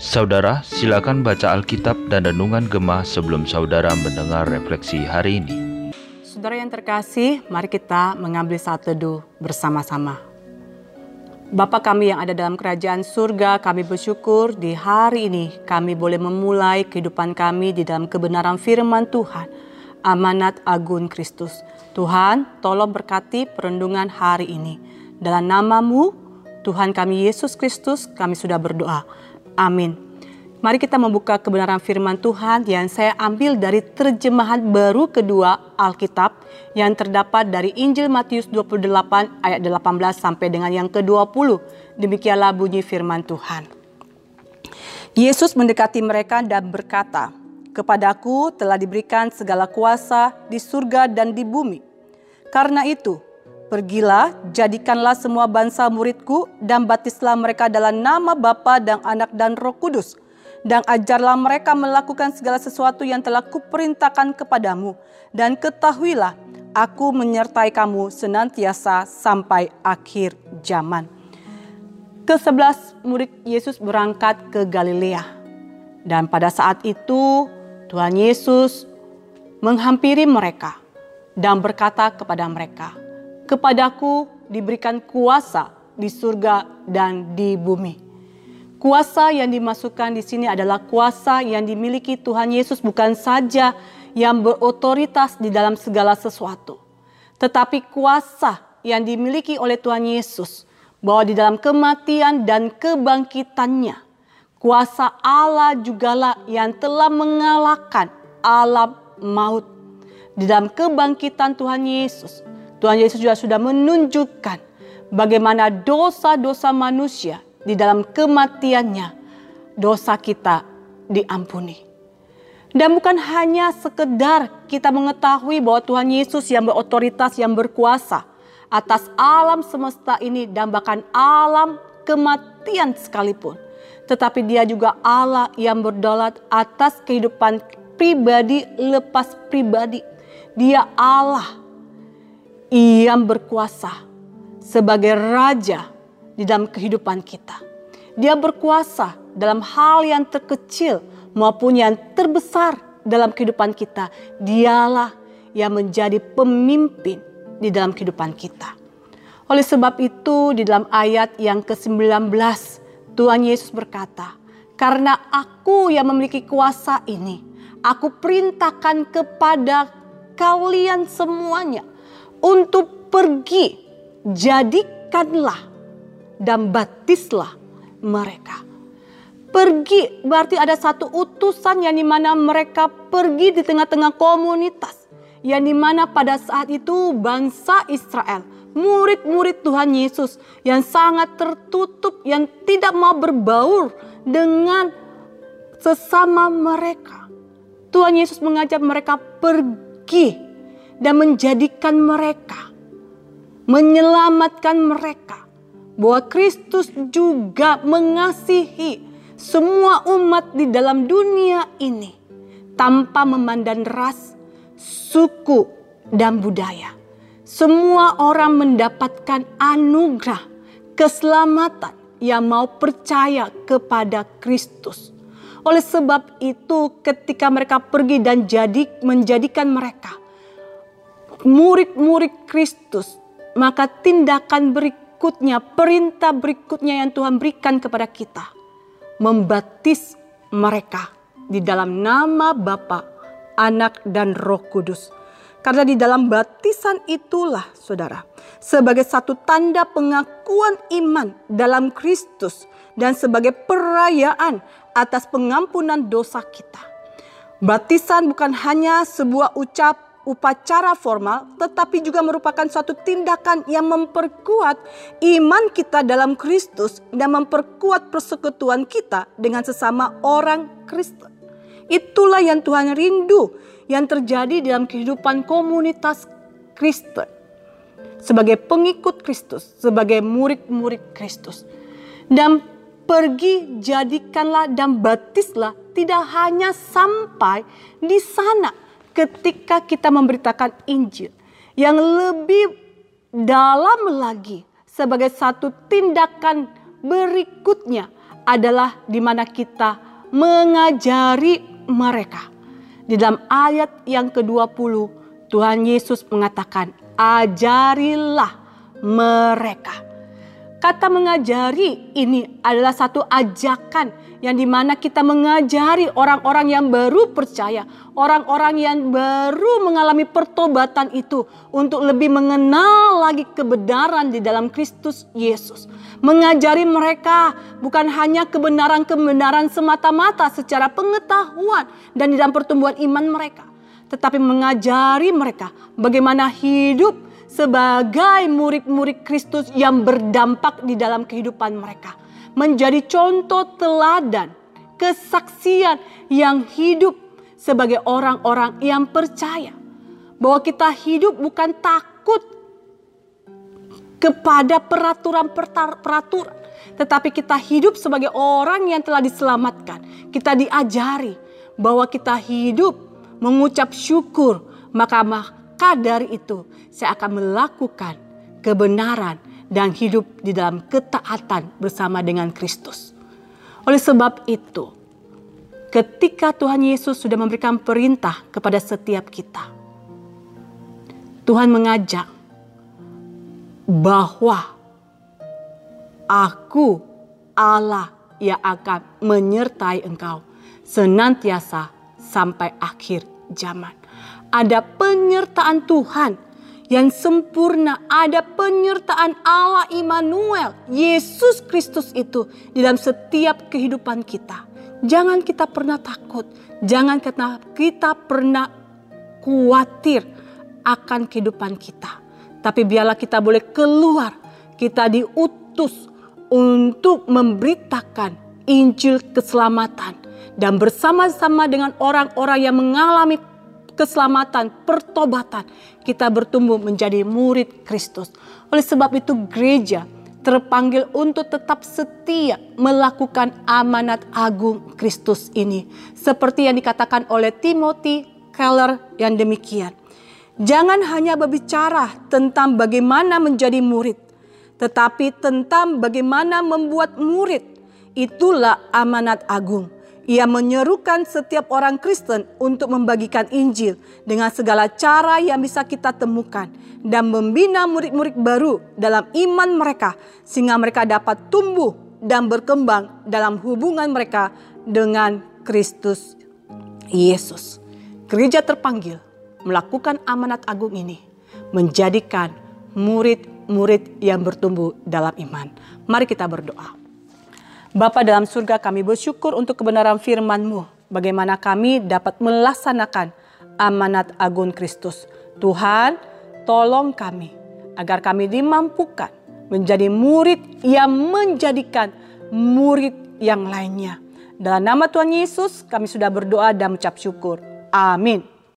Saudara, silakan baca Alkitab dan Renungan Gemah sebelum saudara mendengar refleksi hari ini. Saudara yang terkasih, mari kita mengambil saat teduh bersama-sama. Bapa kami yang ada dalam kerajaan surga, kami bersyukur di hari ini kami boleh memulai kehidupan kami di dalam kebenaran firman Tuhan, amanat agung Kristus. Tuhan, tolong berkati perendungan hari ini. Dalam namamu, Tuhan kami Yesus Kristus, kami sudah berdoa. Amin. Mari kita membuka kebenaran firman Tuhan yang saya ambil dari terjemahan baru kedua Alkitab yang terdapat dari Injil Matius 28 ayat 18 sampai dengan yang ke-20. Demikianlah bunyi firman Tuhan. Yesus mendekati mereka dan berkata, Kepadaku telah diberikan segala kuasa di surga dan di bumi. Karena itu, Pergilah, jadikanlah semua bangsa muridku dan batislah mereka dalam nama Bapa dan Anak dan Roh Kudus. Dan ajarlah mereka melakukan segala sesuatu yang telah kuperintahkan kepadamu. Dan ketahuilah, aku menyertai kamu senantiasa sampai akhir zaman. Kesebelas murid Yesus berangkat ke Galilea. Dan pada saat itu Tuhan Yesus menghampiri mereka dan berkata kepada mereka, Kepadaku diberikan kuasa di surga dan di bumi. Kuasa yang dimasukkan di sini adalah kuasa yang dimiliki Tuhan Yesus bukan saja yang berotoritas di dalam segala sesuatu, tetapi kuasa yang dimiliki oleh Tuhan Yesus bahwa di dalam kematian dan kebangkitannya, kuasa Allah jugalah yang telah mengalahkan alam maut. Di dalam kebangkitan Tuhan Yesus, Tuhan Yesus juga sudah menunjukkan bagaimana dosa-dosa manusia di dalam kematiannya, dosa kita diampuni. Dan bukan hanya sekedar kita mengetahui bahwa Tuhan Yesus yang berotoritas, yang berkuasa atas alam semesta ini dan bahkan alam kematian sekalipun. Tetapi dia juga Allah yang berdolat atas kehidupan pribadi lepas pribadi. Dia Allah ia berkuasa sebagai raja di dalam kehidupan kita. Dia berkuasa dalam hal yang terkecil maupun yang terbesar dalam kehidupan kita. Dialah yang menjadi pemimpin di dalam kehidupan kita. Oleh sebab itu di dalam ayat yang ke-19 Tuhan Yesus berkata, "Karena aku yang memiliki kuasa ini, aku perintahkan kepada kalian semuanya untuk pergi, jadikanlah dan batislah mereka. Pergi berarti ada satu utusan yang di mana mereka pergi di tengah-tengah komunitas. Yang di mana pada saat itu bangsa Israel, murid-murid Tuhan Yesus yang sangat tertutup, yang tidak mau berbaur dengan sesama mereka. Tuhan Yesus mengajak mereka pergi dan menjadikan mereka, menyelamatkan mereka, bahwa Kristus juga mengasihi semua umat di dalam dunia ini tanpa memandang ras, suku, dan budaya. Semua orang mendapatkan anugerah keselamatan yang mau percaya kepada Kristus. Oleh sebab itu, ketika mereka pergi dan jadi menjadikan mereka murid-murid Kristus, maka tindakan berikutnya, perintah berikutnya yang Tuhan berikan kepada kita, membatis mereka di dalam nama Bapa, Anak, dan Roh Kudus. Karena di dalam batisan itulah, saudara, sebagai satu tanda pengakuan iman dalam Kristus dan sebagai perayaan atas pengampunan dosa kita. Batisan bukan hanya sebuah ucap upacara formal, tetapi juga merupakan suatu tindakan yang memperkuat iman kita dalam Kristus dan memperkuat persekutuan kita dengan sesama orang Kristen. Itulah yang Tuhan rindu yang terjadi dalam kehidupan komunitas Kristen. Sebagai pengikut Kristus, sebagai murid-murid Kristus. Dan pergi jadikanlah dan batislah tidak hanya sampai di sana ketika kita memberitakan Injil yang lebih dalam lagi sebagai satu tindakan berikutnya adalah di mana kita mengajari mereka. Di dalam ayat yang ke-20 Tuhan Yesus mengatakan ajarilah mereka. Kata mengajari ini adalah satu ajakan yang di mana kita mengajari orang-orang yang baru percaya, orang-orang yang baru mengalami pertobatan itu untuk lebih mengenal lagi kebenaran di dalam Kristus Yesus. Mengajari mereka bukan hanya kebenaran-kebenaran semata-mata secara pengetahuan dan di dalam pertumbuhan iman mereka, tetapi mengajari mereka bagaimana hidup sebagai murid-murid Kristus yang berdampak di dalam kehidupan mereka. Menjadi contoh teladan, kesaksian yang hidup sebagai orang-orang yang percaya. Bahwa kita hidup bukan takut kepada peraturan-peraturan. Tetapi kita hidup sebagai orang yang telah diselamatkan. Kita diajari bahwa kita hidup mengucap syukur. Maka maka dari itu saya akan melakukan kebenaran dan hidup di dalam ketaatan bersama dengan Kristus. Oleh sebab itu, ketika Tuhan Yesus sudah memberikan perintah kepada setiap kita, Tuhan mengajak bahwa Aku Allah yang akan menyertai engkau senantiasa sampai akhir zaman ada penyertaan Tuhan yang sempurna, ada penyertaan Allah Immanuel, Yesus Kristus itu di dalam setiap kehidupan kita. Jangan kita pernah takut, jangan kita pernah khawatir akan kehidupan kita. Tapi biarlah kita boleh keluar, kita diutus untuk memberitakan Injil keselamatan dan bersama-sama dengan orang-orang yang mengalami keselamatan, pertobatan, kita bertumbuh menjadi murid Kristus. Oleh sebab itu gereja terpanggil untuk tetap setia melakukan amanat agung Kristus ini. Seperti yang dikatakan oleh Timothy Keller yang demikian. Jangan hanya berbicara tentang bagaimana menjadi murid, tetapi tentang bagaimana membuat murid. Itulah amanat agung. Ia menyerukan setiap orang Kristen untuk membagikan Injil dengan segala cara yang bisa kita temukan dan membina murid-murid baru dalam iman mereka sehingga mereka dapat tumbuh dan berkembang dalam hubungan mereka dengan Kristus Yesus. Gereja terpanggil melakukan amanat agung ini, menjadikan murid-murid yang bertumbuh dalam iman. Mari kita berdoa. Bapa dalam surga kami bersyukur untuk kebenaran firman-Mu. Bagaimana kami dapat melaksanakan amanat agung Kristus. Tuhan, tolong kami agar kami dimampukan menjadi murid yang menjadikan murid yang lainnya. Dalam nama Tuhan Yesus kami sudah berdoa dan mengucap syukur. Amin.